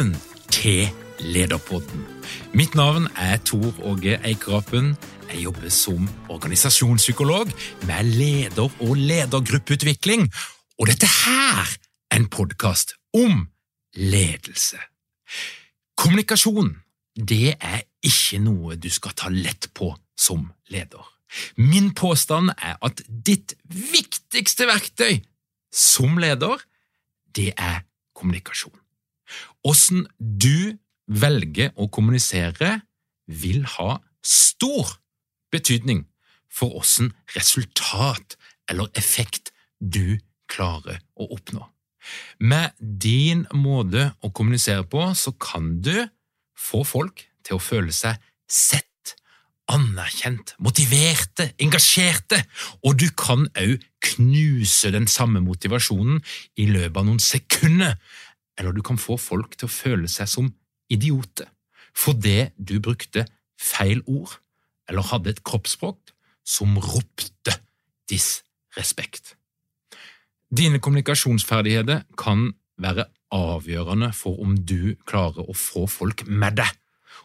Velkommen til Lederpodden. Mitt navn er Tor Åge Eikrapen. Jeg jobber som organisasjonspsykolog med leder- og ledergruppeutvikling. Og dette her er en podkast om ledelse. Kommunikasjon det er ikke noe du skal ta lett på som leder. Min påstand er at ditt viktigste verktøy som leder, det er kommunikasjon. Åssen du velger å kommunisere, vil ha stor betydning for åssen resultat eller effekt du klarer å oppnå. Med din måte å kommunisere på, så kan du få folk til å føle seg sett, anerkjent, motiverte, engasjerte, og du kan òg knuse den samme motivasjonen i løpet av noen sekunder eller du kan få folk til å føle seg som idioter fordi du brukte feil ord eller hadde et kroppsspråk som ropte disrespekt. Dine kommunikasjonsferdigheter kan være avgjørende for om du klarer å få folk med deg,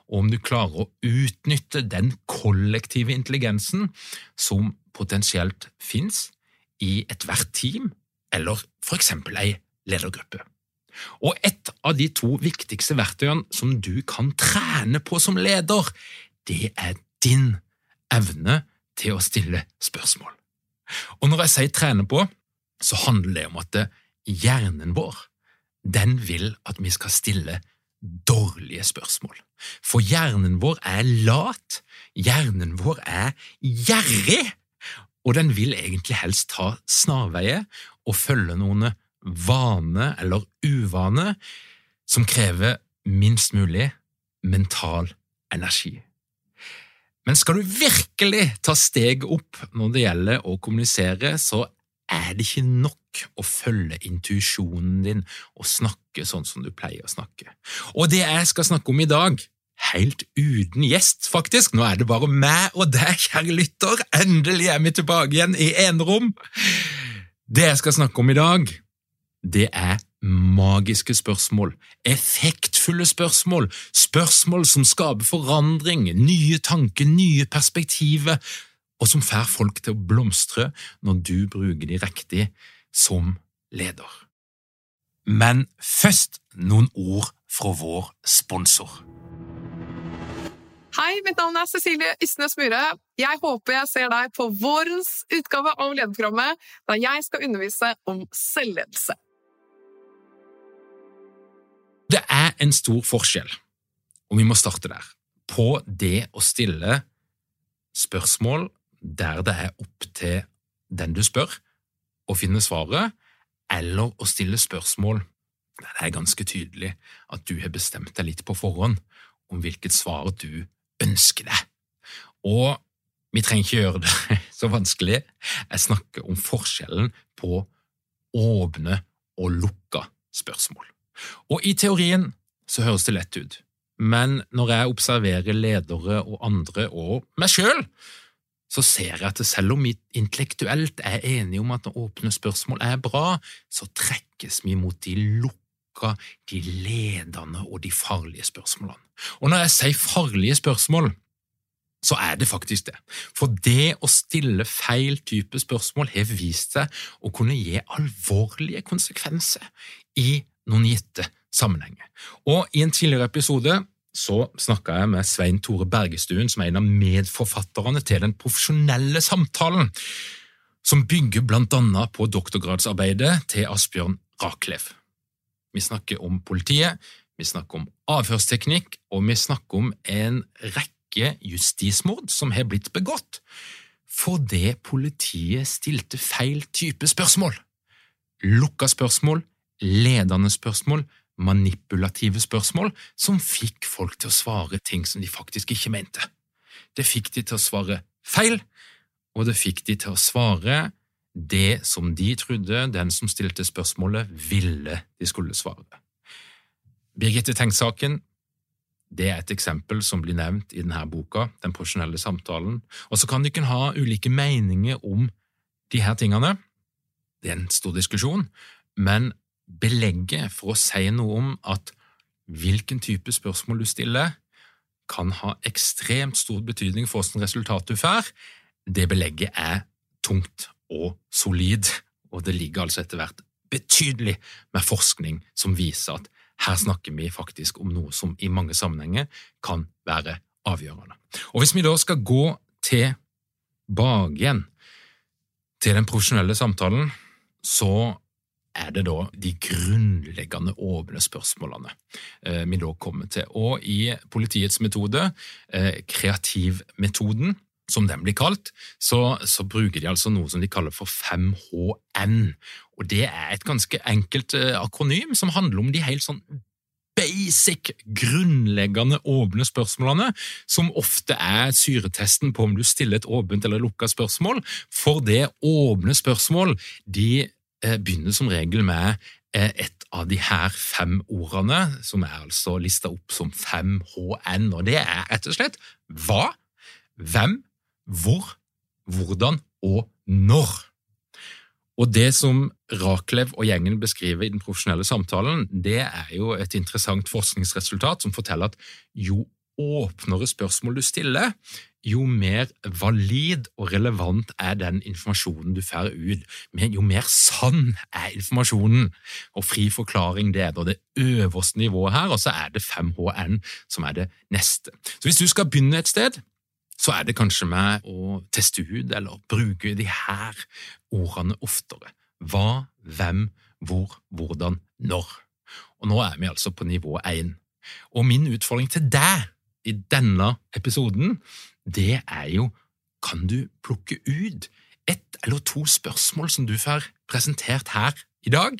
og om du klarer å utnytte den kollektive intelligensen som potensielt finnes i ethvert team eller for eksempel ei ledergruppe. Og et av de to viktigste verktøyene som du kan trene på som leder, det er din evne til å stille spørsmål. Og når jeg sier trene på, så handler det om at hjernen vår den vil at vi skal stille dårlige spørsmål. For hjernen vår er lat, hjernen vår er gjerrig, og den vil egentlig helst ta snarveier og følge noen vane eller uvane som krever minst mulig mental energi. Men skal du virkelig ta steget opp når det gjelder å kommunisere, så er det ikke nok å følge intuisjonen din og snakke sånn som du pleier å snakke. Og det jeg skal snakke om i dag, helt uten gjest, faktisk, nå er det bare meg og deg, kjære lytter, endelig er vi tilbake igjen i enerom. Det jeg skal snakke om i dag, det er magiske spørsmål, effektfulle spørsmål, spørsmål som skaper forandring, nye tanker, nye perspektiver, og som får folk til å blomstre når du bruker de riktig som leder. Men først noen ord fra vår sponsor. Hei, mitt navn er Cecilie Ysnes Myhre. Jeg håper jeg ser deg på vårens utgave av lederprogrammet, da jeg skal undervise om selvledelse. Det er en stor forskjell, og vi må starte der, på det å stille spørsmål der det er opp til den du spør, å finne svaret, eller å stille spørsmål der det er ganske tydelig at du har bestemt deg litt på forhånd om hvilket svar du ønsker deg. Og vi trenger ikke gjøre det så vanskelig. Jeg snakker om forskjellen på åpne og lukka spørsmål. Og i teorien så høres det lett ut, men når jeg observerer ledere og andre, og meg sjøl, så ser jeg at selv om vi intellektuelt er enige om at åpne spørsmål er bra, så trekkes vi mot de lukka, de ledende og de farlige spørsmålene. Og når jeg sier farlige spørsmål, så er det faktisk det. For det å stille feil type spørsmål har vist seg å kunne gi alvorlige konsekvenser i noen gitte sammenhenger. Og i en tidligere episode så snakka jeg med Svein Tore Bergestuen, som er en av medforfatterne til Den profesjonelle samtalen, som bygger blant annet på doktorgradsarbeidet til Asbjørn Raklev. Vi snakker om politiet, vi snakker om avhørsteknikk, og vi snakker om en rekke justismord som har blitt begått fordi politiet stilte feil type spørsmål. Lukka spørsmål, ledende spørsmål, manipulative spørsmål som fikk folk til å svare ting som de faktisk ikke mente. Det fikk de til å svare feil, og det fikk de til å svare det som de trodde den som stilte spørsmålet, ville de skulle svare. Birgitte Tengs-saken det er et eksempel som blir nevnt i denne boka, Den profesjonelle samtalen. Og så kan ikke ha ulike meninger om de her tingene. Det er en stor diskusjon, men belegget for å si noe om at hvilken type spørsmål du stiller, kan ha ekstremt stor betydning for hvilket resultat du får, det belegget er tungt og solid, og det ligger altså etter hvert betydelig med forskning som viser at her snakker vi faktisk om noe som i mange sammenhenger kan være avgjørende. Og Hvis vi da skal gå tilbake igjen til den profesjonelle samtalen, så er det da de grunnleggende åpne spørsmålene eh, vi da kommer til. Og i politiets metode, eh, kreativmetoden, som den blir kalt, så, så, bruker de altså noe som de kaller for 5HN. Og Det er et ganske enkelt eh, akronym som handler om de helt sånn basic, grunnleggende åpne spørsmålene, som ofte er syretesten på om du stiller et åpent eller lukka spørsmål. For det åpne spørsmål de begynner som regel med eh, et av de her fem ordene, som er altså lista opp som 5HN, og det er rett og slett hva, hvem, hvor, hvordan og når. Og det som Raklev og gjengen beskriver i den profesjonelle samtalen, det er jo et interessant forskningsresultat som forteller at jo åpnere spørsmål du stiller, jo mer valid og relevant er den informasjonen du får ut. Men jo mer sann er informasjonen. Og fri forklaring det er da det øverste nivået her, og så er det 5HN som er det neste. Så hvis du skal begynne et sted, så er det kanskje med å teste ut eller bruke de her ordene oftere. Hva, hvem, hvor, hvordan, når. Og nå er vi altså på nivå 1. Og min utfordring til deg i denne episoden, det er jo kan du plukke ut ett eller to spørsmål som du får presentert her i dag,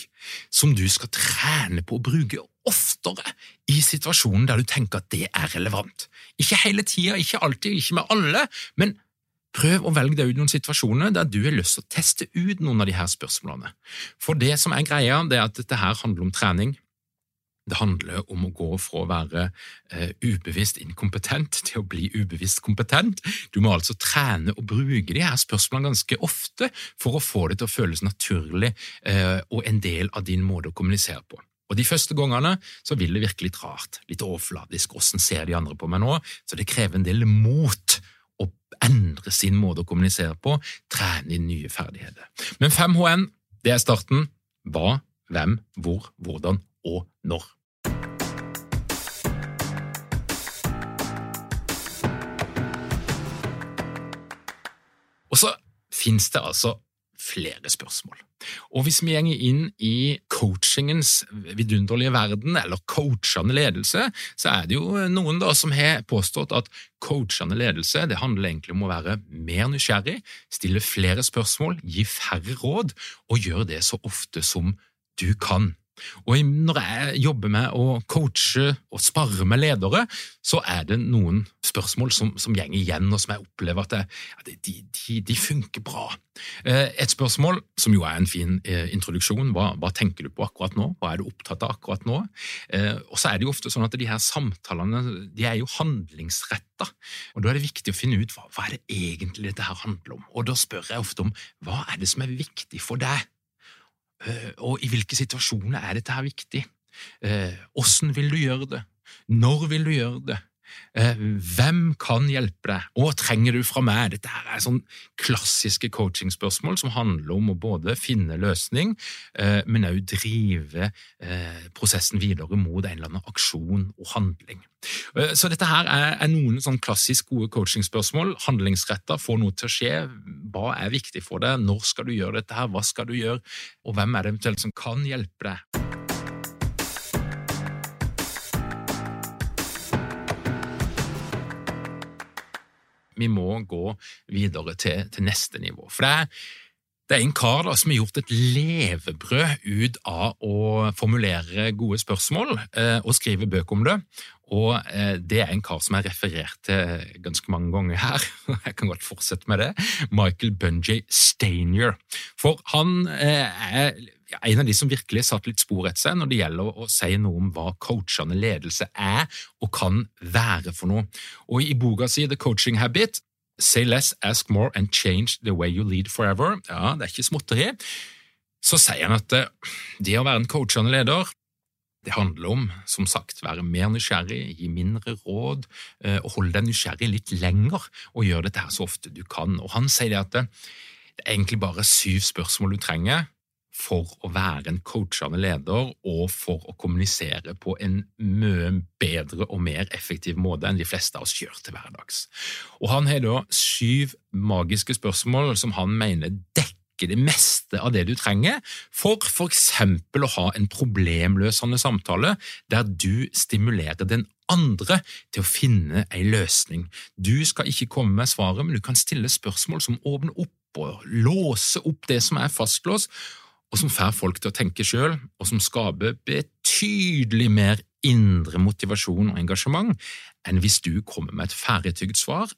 som du skal trene på å bruke oftere i situasjonen der du tenker at det er relevant. Ikke hele tida, ikke alltid, ikke med alle, men prøv å velge deg ut noen situasjoner der du har lyst til å teste ut noen av de her spørsmålene. For det som er greia, det er at dette her handler om trening. Det handler om å gå fra å være eh, ubevisst inkompetent til å bli ubevisst kompetent. Du må altså trene og bruke de her spørsmålene ganske ofte for å få det til å føles naturlig eh, og en del av din måte å kommunisere på. Og De første gangene så vil det virke litt rart, litt overfladisk, hvordan ser de andre på meg nå? Så det krever en del mot å endre sin måte å kommunisere på, trene inn nye ferdigheter. Men 5HN, det er starten. Hva, hvem, hvor, hvordan og når. Og så finnes det altså flere spørsmål. Og hvis vi går inn i coachingens vidunderlige verden, eller coachende ledelse, så er det jo noen da som har påstått at coachende ledelse det handler egentlig om å være mer nysgjerrig, stille flere spørsmål, gi færre råd og gjøre det så ofte som du kan. Og når jeg jobber med å coache og spare med ledere, så er det noen spørsmål som, som gjenger igjen, og som jeg opplever at det, de, de, de, funker bra. Eh, et spørsmål, som jo er en fin eh, introduksjon, hva, hva, tenker du på akkurat nå? Hva er du opptatt av akkurat nå? Eh, og så er det jo ofte sånn at de her samtalene de er jo handlingsretta, og da er det viktig å finne ut hva, hva er det egentlig dette her handler om. Og da spør jeg ofte om hva er det som er viktig for deg? Eh, og i hvilke situasjoner er dette her viktig? Åssen eh, vil du gjøre det? Når vil du gjøre det? Eh, hvem kan hjelpe deg? Hva trenger du fra meg? Dette er sånn klassiske coachingspørsmål som handler om å både finne løsning, eh, men også drive eh, prosessen videre mot en eller annen aksjon og handling. Så dette her er noen sånn klassisk gode coachingspørsmål. Handlingsretta, få noe til å skje. Hva er viktig for deg? Når skal du gjøre dette her? Hva skal du gjøre? Og hvem er det eventuelt som kan hjelpe deg? Vi må gå videre til, til neste nivå. For det er, det er en kar da, som har gjort et levebrød ut av å formulere gode spørsmål eh, og skrive bøker om det. Og eh, det er en kar som er referert til ganske mange ganger her. Jeg kan godt fortsette med det. Michael Bunjay Stanier. For han eh, er en av de som virkelig satt litt spor etter seg når det gjelder å si noe om hva coachende ledelse er og kan være for noe. Og I boka si The Coaching Habit, Say less, ask more and change the way you lead forever, ja, det er ikke småtteri, så sier han at eh, det å være en coachende leder det handler om, som sagt, være mer nysgjerrig, gi mindre råd, eh, og holde deg nysgjerrig litt lenger, og gjøre dette her så ofte du kan. Og Han sier at det, det er egentlig bare syv spørsmål du trenger for å være en coachende leder og for å kommunisere på en mye bedre og mer effektiv måte enn de fleste av oss gjør til hverdags. Og Han har da syv magiske spørsmål som han mener dekker det meste av det du trenger for eksempel å ha en problemløsende samtale der du stimulerer den andre til å finne en løsning. Du skal ikke komme med svaret, men du kan stille spørsmål som åpner opp og låser opp det som er fastlåst, og som får folk til å tenke sjøl, og som skaper betydelig mer indre motivasjon og engasjement enn hvis du kommer med et ferdigtygd svar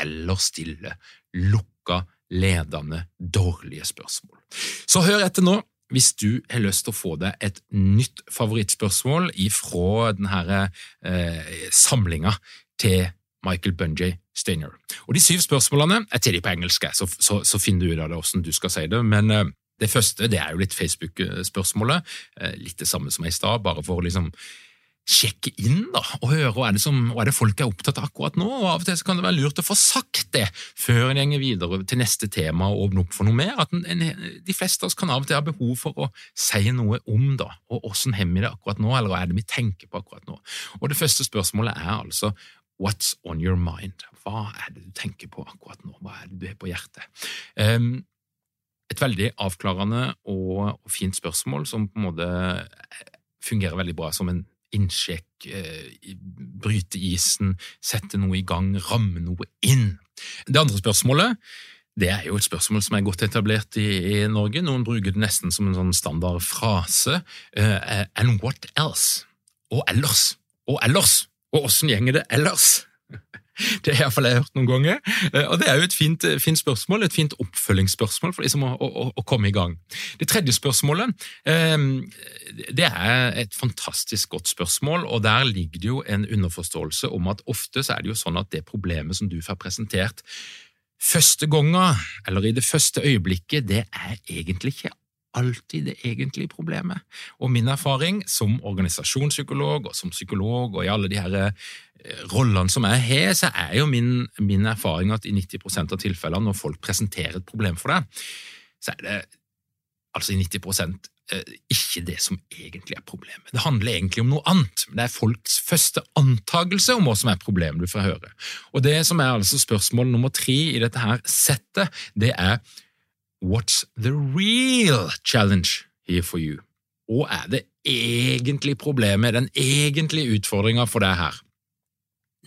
eller stille, lukka, ledende, dårlige spørsmål. Så hør etter nå hvis du har lyst til å få deg et nytt favorittspørsmål ifra denne eh, samlinga til Michael Bunjay Steiner. Og De syv spørsmålene er til de på engelsk, så, så, så finner du ut av det hvordan du skal si det. men eh, det første det er jo litt Facebook-spørsmålet, eh, litt det samme som i stad, bare for å liksom sjekke inn da, og høre hva er, det som, hva er det folk er opptatt av akkurat nå. og Av og til så kan det være lurt å få sagt det før en gjenger videre til neste tema og åpne opp for noe mer. at en, en, De fleste av oss kan av og til ha behov for å si noe om da, og hvordan hemmer vi det akkurat nå, eller hva er det vi tenker på akkurat nå. Og Det første spørsmålet er altså What's on your mind? Hva er det du tenker på akkurat nå? Hva er det du har på hjertet? Um, et veldig avklarende og, fint spørsmål som på en måte fungerer veldig bra som en innsjekk, eh, bryte isen, sette noe i gang, ramme noe inn. Det andre spørsmålet det er jo et spørsmål som er godt etablert i, i Norge. Noen bruker det nesten som en sånn standard frase. Uh, and what else? Og ellers? Og ellers? Og åssen gjenger det ellers? Det har iallfall jeg hørt noen ganger. Eh, og Det er jo et fint, eh, fint spørsmål, et fint oppfølgingsspørsmål for liksom å, å, å, komme i gang. Det tredje spørsmålet ehm, det er et fantastisk godt spørsmål, og der ligger det jo en underforståelse om at ofte så er det jo sånn at det problemet som du får presentert første gangen, eller i det første øyeblikket, det er egentlig ikke alltid det egentlige problemet. Og min erfaring som organisasjonspsykolog og som psykolog og i alle de her eh, rollene som jeg har, så er jo min, min erfaring at i 90% av tilfellene når folk presenterer et problem for deg, så er det altså i 90 eh, ikke det som egentlig er problemet. Det handler egentlig om noe annet, det er folks første antakelse om hva som er problemet du får høre. Og det som er altså spørsmål nummer tre i dette her settet, det er What's the real challenge here for you? Hva er det egentlig problemet, den egentlige utfordringa for deg her?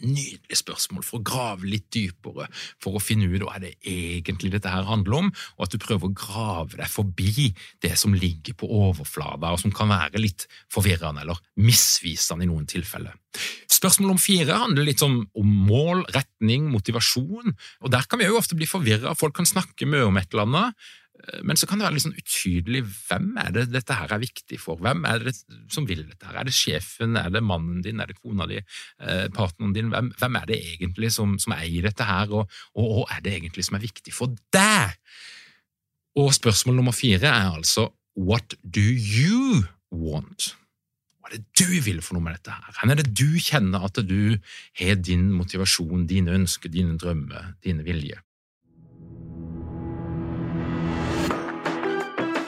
Nydelig spørsmål for å grave litt dypere, for å finne ut hva det egentlig dette her handler om, og at du prøver å grave deg forbi det som ligger på overflata, og som kan være litt forvirrende eller misvisende i noen tilfeller. Spørsmål om fire handler litt om, mål, retning, motivasjon, og der kan vi jo ofte bli forvirra. Folk kan snakke mye om et eller annet, men så kan det være litt sånn utydelig hvem er det dette her er viktig for? Hvem er det som vil dette her? Er det sjefen, er det mannen din, er det kona di, eh, partneren din? Hvem, hvem er det egentlig som, som eier dette her, og hva er det egentlig som er viktig for deg? Og spørsmål nummer fire er altså What do you want? Hva er det du vil for noe med dette her? Hvor er det du kjenner at du har din motivasjon, dine ønsker, dine drømmer, dine viljer?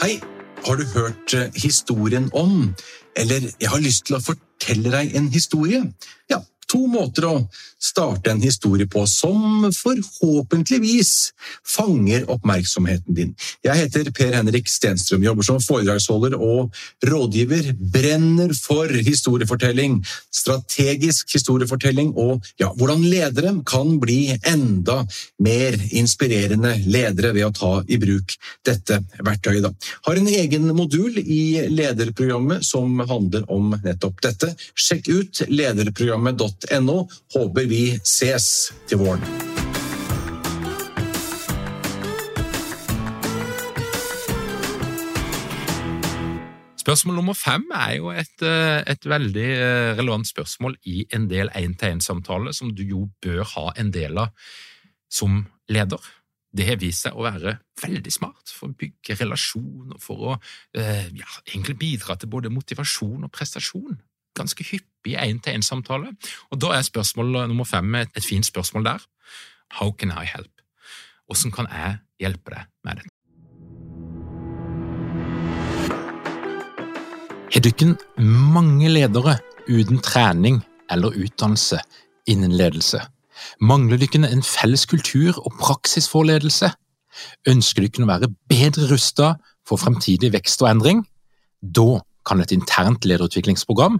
Hei, har du hørt eh, historien om Eller jeg har lyst til å fortelle deg en historie. Ja, to måter å starte en historie på som forhåpentligvis fanger oppmerksomheten din. Jeg heter Per Henrik Stenstrøm, jobber som foredragsholder og rådgiver. Brenner for historiefortelling, strategisk historiefortelling og ja, hvordan ledere kan bli enda mer inspirerende ledere ved å ta i bruk dette verktøyet. Da. Har en egen modul i lederprogrammet som handler om nettopp dette. Sjekk ut lederprogrammet.no nrk.no. Håper vi ses til våren. Spørsmål nummer fem er jo et, eh, et veldig eh, relevant spørsmål i en del én-til-én-samtaler som du jo bør ha en del av som leder. Det har vist seg å være veldig smart for å bygge relasjoner, for å eh, ja, egentlig bidra til både motivasjon og prestasjon ganske hyppig én-til-én-samtale. Og Da er spørsmål nummer fem et, fint spørsmål der. How can I help? Hvordan kan jeg hjelpe deg med det? Har dere mange ledere uten trening eller utdannelse innen ledelse? Mangler dere en felles kultur og praksis for ledelse? Ønsker dere å være bedre rustet for fremtidig vekst og endring? Da kan et internt lederutviklingsprogram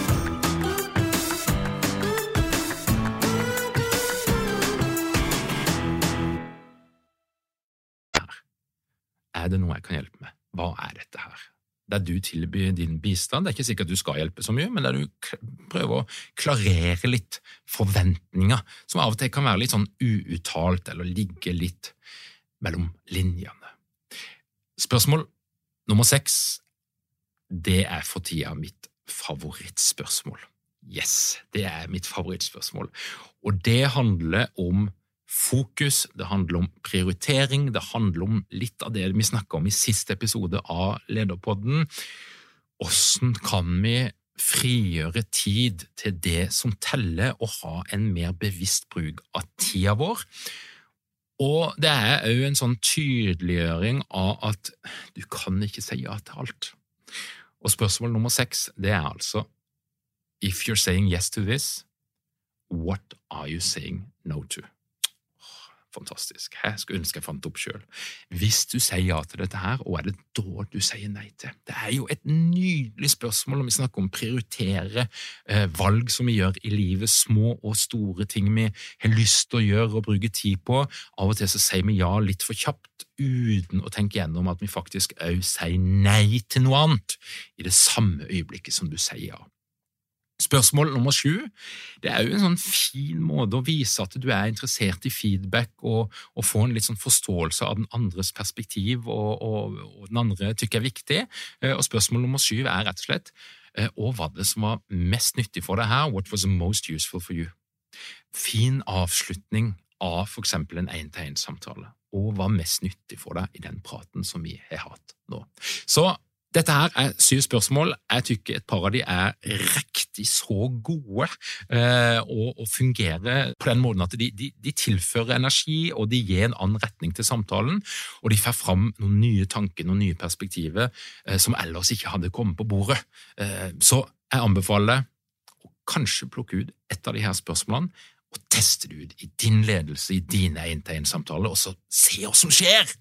Er det noe jeg kan hjelpe med? Hva er dette her? Der du tilbyr din bistand, det er ikke sikkert du skal hjelpe så mye, men der du prøver å klarere litt forventninger, som av og til kan være litt sånn uuttalt eller ligge litt mellom linjene. Spørsmål nummer seks, det er for tida mitt favorittspørsmål. Yes, det er mitt favorittspørsmål, og det handler om fokus, det handler om prioritering, det handler om litt av det vi snakka om i siste episode av Lederpodden. Hvordan kan vi frigjøre tid til det som teller, og ha en mer bevisst bruk av tida vår? Og det er òg en sånn tydeliggjøring av at du kan ikke si ja til alt. Og spørsmål nummer seks, det er altså If you're saying yes to this, what are you saying no to? Fantastisk. Jeg skulle ønske jeg fant det opp sjøl. Hvis du sier ja til dette her, hva er det da du sier nei til? Det er jo et nydelig spørsmål om vi snakker om å prioritere eh, valg som vi gjør i livet, små og store ting vi har lyst til å gjøre og bruke tid på. Av og til så sier vi ja litt for kjapt, uten å tenke gjennom at vi faktisk òg sier nei til noe annet i det samme øyeblikket som du sier ja. Spørsmål nummer sju det er jo en sånn fin måte å vise at du er interessert i feedback og, og få en litt sånn forståelse av den andres perspektiv og, og, og den andre tykker er viktig. Eh, og Spørsmål nummer sju er rett og slett og hva det som var mest nyttig for deg her? What was the most useful for you? Fin avslutning av for eksempel en én-til-én-samtale, og hva mest nyttig for deg i den praten som vi har hatt nå. Så Dette her er syv spørsmål. Jeg tykker et par av de er riktig så gode eh, og, og, fungerer på den måten at de, de, de, tilfører energi, og de gir en annen retning til samtalen. Og de får fram noen nye tanker, noen nye perspektiver eh, som ellers ikke hadde kommet på bordet. Eh, så jeg anbefaler å kanskje plukke ut et av de her spørsmålene og teste det ut i din ledelse, i dine én-til-én-samtaler, og så se hva som skjer!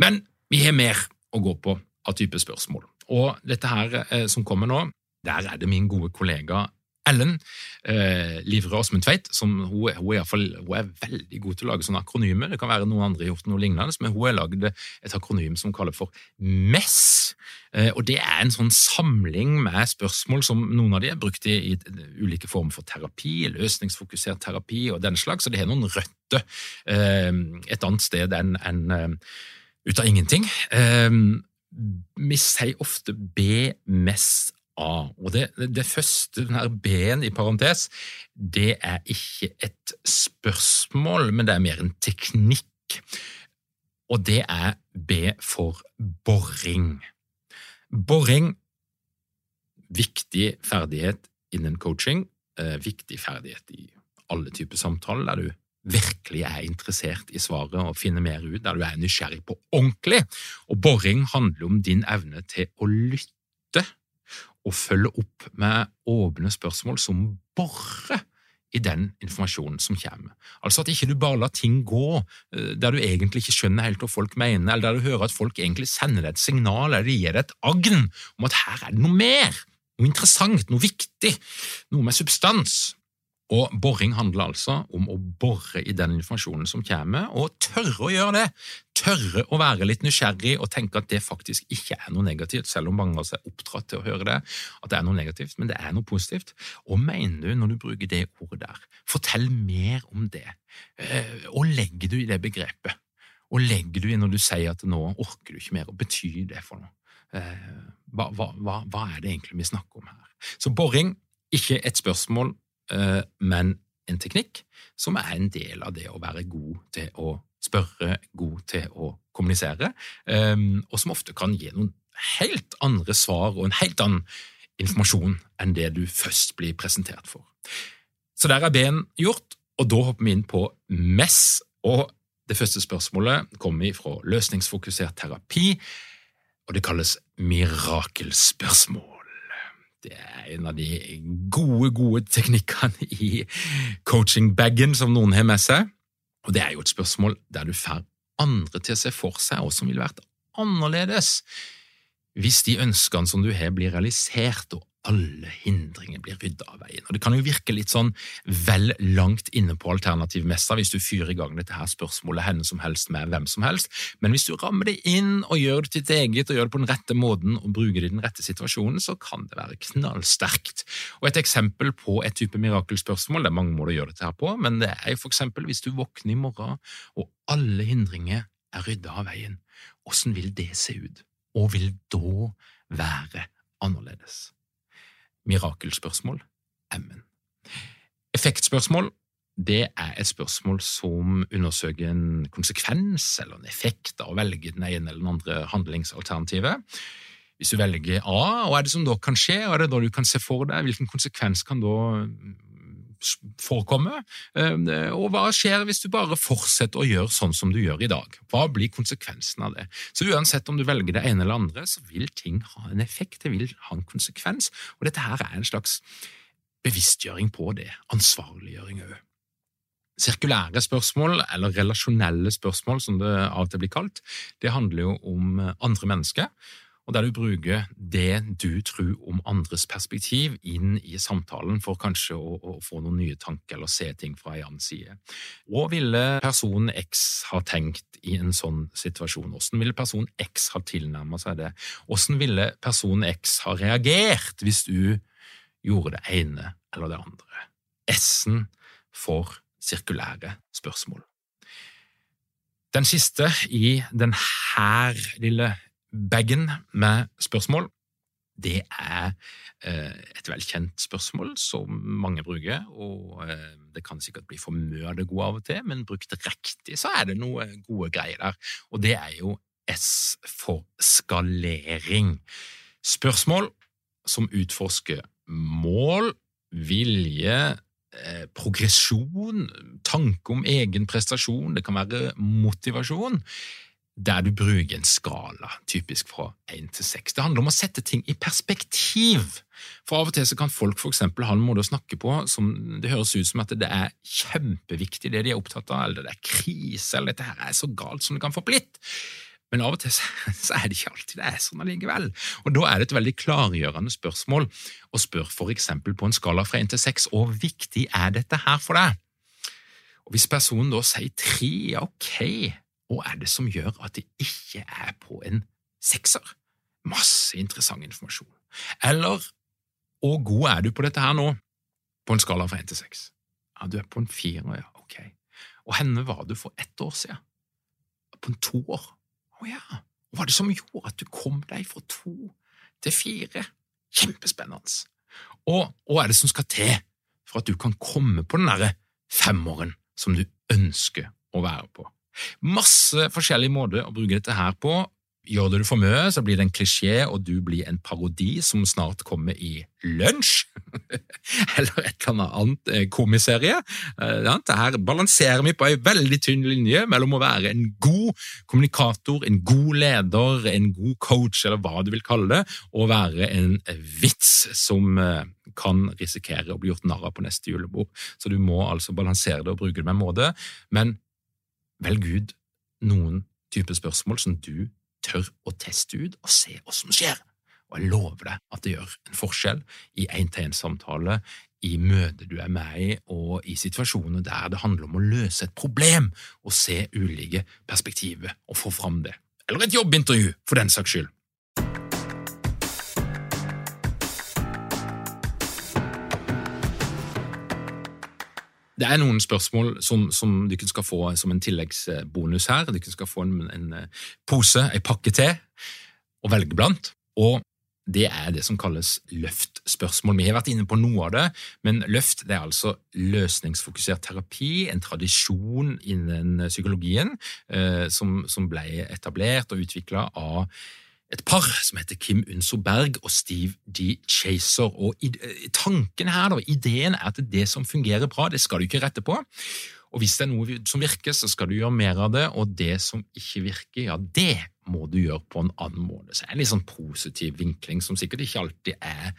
Men vi har mer å gå på av type spørsmål. Og dette her eh, som kommer nå, der er det min gode kollega Ellen eh, Livre Åsmund Tveit. Som, hun, hun, er fall, hun, er veldig god til å lage sånne akronymer. Det kan være noen andre har gjort noe lignende, men hun har lagd et akronym som kaller for MESS. Eh, og Det er en sånn samling med spørsmål som noen av de er brukt i, i ulike former for terapi, løsningsfokusert terapi og den slags, så det har noen røtter eh, et annet sted enn en, eh, ut av ingenting. Um, vi sier ofte BMSA, og det, det første, denne B-en i parentes, det er ikke et spørsmål, men det er mer en teknikk. Og det er B for boring. Boring, viktig ferdighet innen coaching, eh, viktig ferdighet i alle typer samtaler der du virkelig er interessert i svaret og finner mer ut, der du er nysgjerrig på ordentlig. Og boring handler om din evne til å lytte og følge opp med åpne spørsmål som borer i den informasjonen som kommer. Altså at ikke du bare lar ting gå eh, der du egentlig ikke skjønner helt hva folk mener, eller der du hører at folk egentlig sender deg et signal eller gir deg et agn om at her er det noe mer, noe interessant, noe viktig, noe med substans. Og boring handler altså om å bore i den informasjonen som kommer, og tørre å gjøre det. Tørre å være litt nysgjerrig og tenke at det faktisk ikke er noe negativt, selv om mange av oss er oppdratt til å høre det, at det er noe negativt, men det er noe positivt. Og mener du når du bruker det ordet der? Fortell mer om det. Eh, og legger du i det begrepet? Og legger du i når du sier at nå orker du ikke mer, og betyr det for noe? Eh, hva, hva, hva er det egentlig vi snakker om her? Så boring, ikke et spørsmål men en teknikk som er en del av det å være god til å spørre, god til å kommunisere, ehm, og som ofte kan gi noen helt andre svar og en helt annen informasjon enn det du først blir presentert for. Så der er B-en gjort, og da hopper vi inn på MESS. Og det første spørsmålet kommer fra løsningsfokusert terapi, og det kalles mirakelspørsmål. Det er en av de gode, gode teknikkene i coaching-bagen som noen har med seg. Og det er jo et spørsmål der du får andre til å se for seg hva som ville vært annerledes hvis de ønskene som du har, blir realisert, og alle hindringer blir rydda av veien. Og Det kan jo virke litt sånn vel langt inne på alternativmessa hvis du fyrer i gang dette her spørsmålet henne som helst med hvem som helst, men hvis du rammer det inn og gjør det til ditt eget og gjør det på den rette måten og bruker det i den rette situasjonen, så kan det være knallsterkt. Og Et eksempel på et type mirakelspørsmål, det er mange måter å gjøre dette her på, men det er jo for eksempel hvis du våkner i morgen og alle hindringer er rydda av veien, hvordan vil det se ut, og vil da være annerledes? Mirakelspørsmål, M-en. Effektspørsmål det er et spørsmål som undersøker en konsekvens eller en effekt av å velge den ene eller den andre handlingsalternativet. Hvis du velger A, hva er det som da kan skje, hva er det da du kan se for deg, hvilken konsekvens kan da forekomme? Ehm, og hva skjer hvis du bare fortsetter å gjøre sånn som du gjør i dag? Hva blir konsekvensen av det? Så uansett om du velger det ene eller andre, så vil ting ha en effekt, det vil ha en konsekvens, og dette her er en slags bevisstgjøring på det, ansvarliggjøring òg. Sirkulære spørsmål, eller relasjonelle spørsmål som det av og til blir kalt, det handler jo om andre mennesker, og der du bruker det du tror om andres perspektiv inn i samtalen for kanskje å, å få noen nye tanker eller se ting fra en annen side. Hva ville person X ha tenkt i en sånn situasjon? Hvordan ville person X ha tilnærmet seg det? Hvordan ville person X ha reagert hvis du gjorde det ene eller det andre? S-en for sirkulære spørsmål. Den siste i denne lille bagen med spørsmål, Det er eh, et velkjent spørsmål som mange bruker, og eh, det kan sikkert bli for mye av det gode av og til, men brukt riktig så er det noe gode greier der, og det er jo S for skalering. Spørsmål som utforsker mål, vilje, eh, progresjon, tanke om egen prestasjon, det kan være motivasjon der du bruker en skala, typisk fra én til seks. Det handler om å sette ting i perspektiv. For av og til så kan folk for eksempel ha en måte å snakke på som det høres ut som at det er kjempeviktig det de er opptatt av, eller det er krise, eller dette her er så galt som det kan få blitt. Men av og til så er det ikke alltid det er sånn allikevel. Og Da er det et veldig klargjørende spørsmål å spørre eksempel på en skala fra én til seks hvor viktig er dette her for deg? Og Hvis personen da sier tre, ok, hva er det som gjør at det ikke er på en sekser? Masse interessant informasjon. Eller hvor god er du på dette her nå, på en skala fra én til seks? Ja, du er på en fire, ja, ok. Og henne var du for ett år siden? På en toer? Å ja. Hva var det som gjorde at du kom deg fra to til fire? Kjempespennende. Og hva er det som skal til for at du kan komme på den derre femåren som du ønsker å være på? Masse forskjellige måter å bruke dette her på. Gjør du det for mye, så blir det en klisjé, og du blir en parodi som snart kommer i Lunsj, eller et eller annet eh, komiserie. Eh, her balanserer vi på en veldig tynn linje mellom å være en god kommunikator, en god leder, en god coach, eller hva du vil kalle det, og være en vits som eh, kan risikere å bli gjort narr av på neste julebord. Så du må altså balansere det og bruke det med en måte. Men velg ut noen type spørsmål som du tør å teste ut og se hva som skjer. Og jeg lover deg at det gjør en forskjell i én-til-én-samtale, i møter du er med i, og i situasjoner der det handler om å løse et problem og se ulike perspektiver og få fram det. Eller et jobbintervju, for den saks skyld. Det er noen spørsmål som, som dere skal få som en tilleggsbonus her. Dere skal få en, en eh, pose, en pakke til, å velge blant. Og det er det som kalles løftspørsmål. Vi har vært inne på noe av det, men løft det er altså løsningsfokusert terapi, en tradisjon innen psykologien eh, som, som ble etablert og utvikla av et par som heter Kim Unso Berg og Steve D. Chaser. Og eh, Tanken her, da, ideen er at det som fungerer bra, det skal du ikke rette på. Og hvis det er noe som virker, så skal du gjøre mer av det, og det som ikke virker, ja, det må du gjøre på en annen måte. Så det er en litt sånn positiv vinkling som sikkert ikke alltid er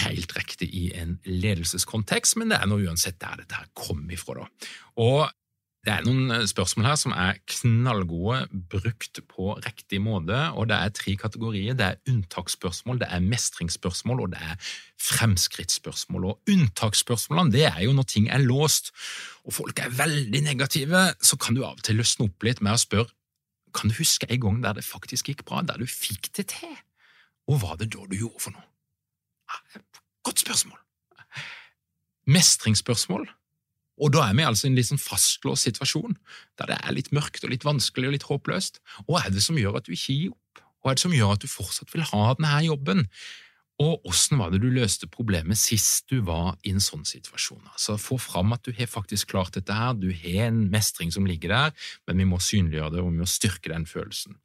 helt riktig i en ledelseskontekst, men det er nå uansett der dette her kommer ifra. da. Og det er noen eh, spørsmål her som er knallgode, brukt på riktig måte. og Det er tre kategorier. Det er unntaksspørsmål, det er mestringsspørsmål og det er fremskrittsspørsmål. Og Unntaksspørsmålene det er jo når ting er låst og folk er veldig negative, så kan du av og til løsne opp litt med å spørre kan du huske en gang der det faktisk gikk bra, der du fikk det til, og hva det da du gjorde for noe? Godt spørsmål. Mestringsspørsmål og da er vi altså i en litt sånn fastlåst situasjon, der det er litt mørkt og litt vanskelig og litt håpløst. Hva er det som gjør at du ikke gir opp? Hva er det som gjør at du fortsatt vil ha denne jobben? Og åssen var det du løste problemet sist du var i en sånn situasjon? Altså, Få fram at du har faktisk klart dette her, du har en mestring som ligger der, men vi må synliggjøre det, og vi må styrke den følelsen.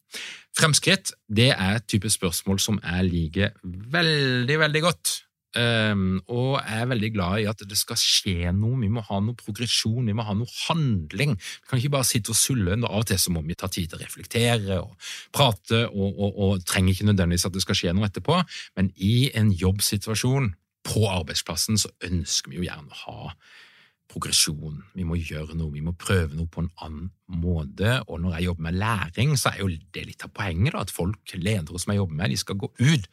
Fremskritt det er et type spørsmål som jeg liker veldig, veldig godt Um, og er veldig glad i at det skal skje noe. Vi må ha noe progresjon, vi må ha noe handling. Vi kan ikke bare sitte og sulle. Av og til så må vi ta tid til å reflektere og prate, og, og, og, trenger ikke nødvendigvis at det skal skje noe etterpå. Men i en jobbsituasjon på arbeidsplassen så ønsker vi jo gjerne å ha progresjon. Vi må gjøre noe, vi må prøve noe på en annen måte. Og når jeg jobber med læring, så er jo det litt av poenget. da, At folk, ledere som jeg jobber med, de skal gå ut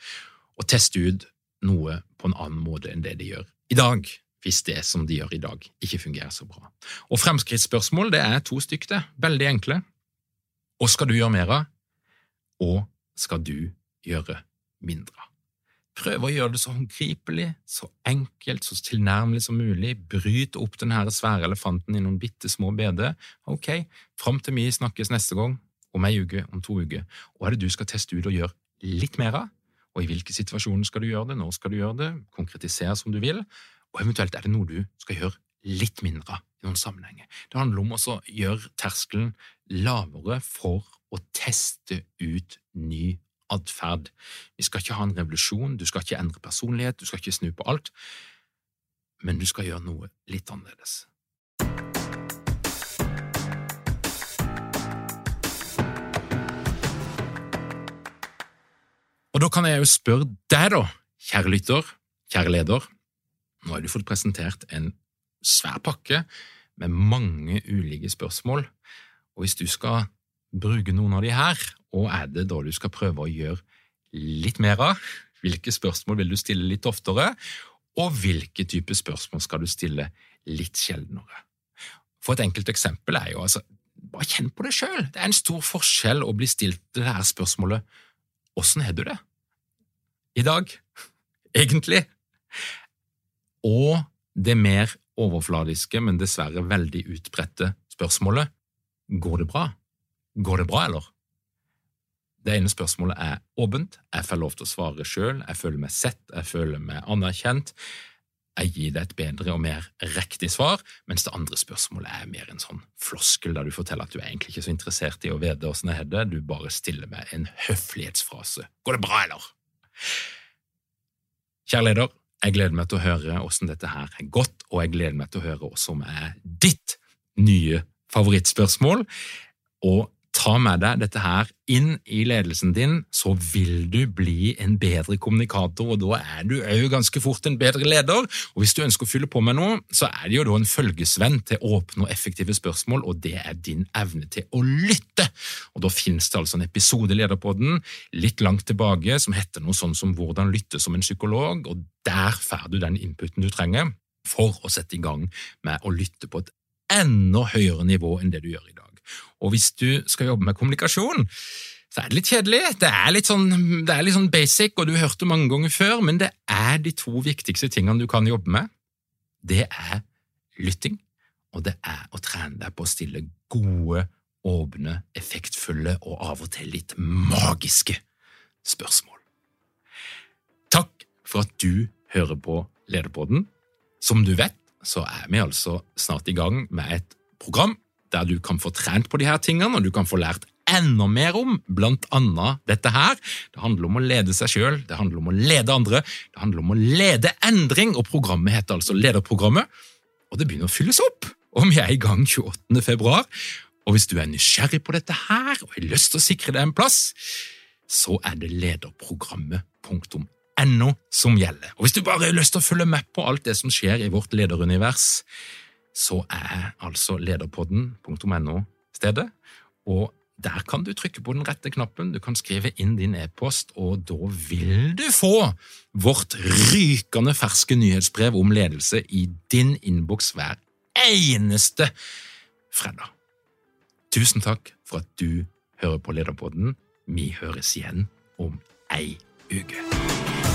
og teste ut noe på en annen måte enn det de gjør i dag, hvis det som de gjør i dag, ikke fungerer så bra. Og Fremskrittsspørsmål det er to stykker. Veldig enkle. Hva skal du gjøre mer av, og skal du gjøre mindre av? Prøv å gjøre det så håndgripelig, så enkelt, så tilnærmelig som mulig. Bryt opp denne svære elefanten i noen bitte små beder. Ok, fram til vi snakkes neste gang, om ei uke, om to uker. Hva er det du skal teste ut og gjøre litt mer av? Og i hvilke situasjoner skal du gjøre det, når skal du gjøre det, konkretisere som du vil, og eventuelt er det noe du skal gjøre litt mindre i noen sammenhenger. Det handler om å gjøre terskelen lavere for å teste ut ny atferd. Vi skal ikke ha en revolusjon, du skal ikke endre personlighet, du skal ikke snu på alt, men du skal gjøre noe litt annerledes. Da kan jeg jo spørre deg, da, kjære lytter, kjære leder. Nå har du fått presentert en svær pakke med mange ulike spørsmål, og hvis du skal bruke noen av de her, og er det da du skal prøve å gjøre litt mer av? Hvilke spørsmål vil du stille litt oftere, og hvilke type spørsmål skal du stille litt sjeldnere? For et enkelt eksempel er jo altså, bare kjenn på det sjøl. Det er en stor forskjell å bli stilt det her spørsmålet Åssen har du det i dag, egentlig? Og det mer overfladiske, men dessverre veldig utbredte spørsmålet Går det bra? Går det bra, eller? Det ene spørsmålet er åpent, jeg får lov til å svare sjøl, jeg føler meg sett, jeg føler meg anerkjent, jeg gir deg et bedre og mer riktig svar, mens det andre spørsmålet er mer en sånn floskel der du forteller at du er egentlig ikke så interessert i å vite åssen jeg har det, du bare stiller meg en høflighetsfrase. Går det bra, eller? Kjære leder, jeg gleder meg til å høre åssen dette her er gått, og jeg gleder meg til å høre hva som er ditt nye favorittspørsmål. Og ta med deg dette her inn i ledelsen din, så vil du bli en bedre kommunikator, og da er du òg ganske fort en bedre leder. Og hvis du ønsker å fylle på med noe, så er det jo da en følgesvenn til åpne og effektive spørsmål, og det er din evne til å lytte. Og da finnes det altså en episode i Lederpodden litt langt tilbake som heter noe sånn som Hvordan lytte som en psykolog, og der får du den inputen du trenger for å sette i gang med å lytte på et enda høyere nivå enn det du gjør i dag. Og hvis du skal jobbe med kommunikasjon, så er det litt kjedelig. Det er litt sånn, det er litt sånn basic, og du har hørt det mange ganger før, men det er de to viktigste tingene du kan jobbe med. Det er lytting, og det er å trene deg på å stille gode, åpne, effektfulle og av og til litt magiske spørsmål. Takk for at du hører på Lederpodden. Som du vet, så er vi altså snart i gang med et program der du kan få trent på de her tingene, og du kan få lært enda mer om blant annet dette her. Det handler om å lede seg sjøl, det handler om å lede andre, det handler om å lede endring, og programmet heter altså Lederprogrammet. Og det begynner å fylles opp, og vi er i gang 28. februar. Og hvis du er nysgjerrig på dette her og har lyst til å sikre deg en plass, så er det lederprogrammet.no som gjelder. Og hvis du bare har lyst til å følge med på alt det som skjer i vårt lederunivers, så er altså lederpodden.no stedet. Og der kan du trykke på den rette knappen, du kan skrive inn din e-post, og da vil du få vårt rykende ferske nyhetsbrev om ledelse i din innboks hver eneste fredag. Tusen takk for at du hører på Lederpodden. Vi høres igjen om ei uke.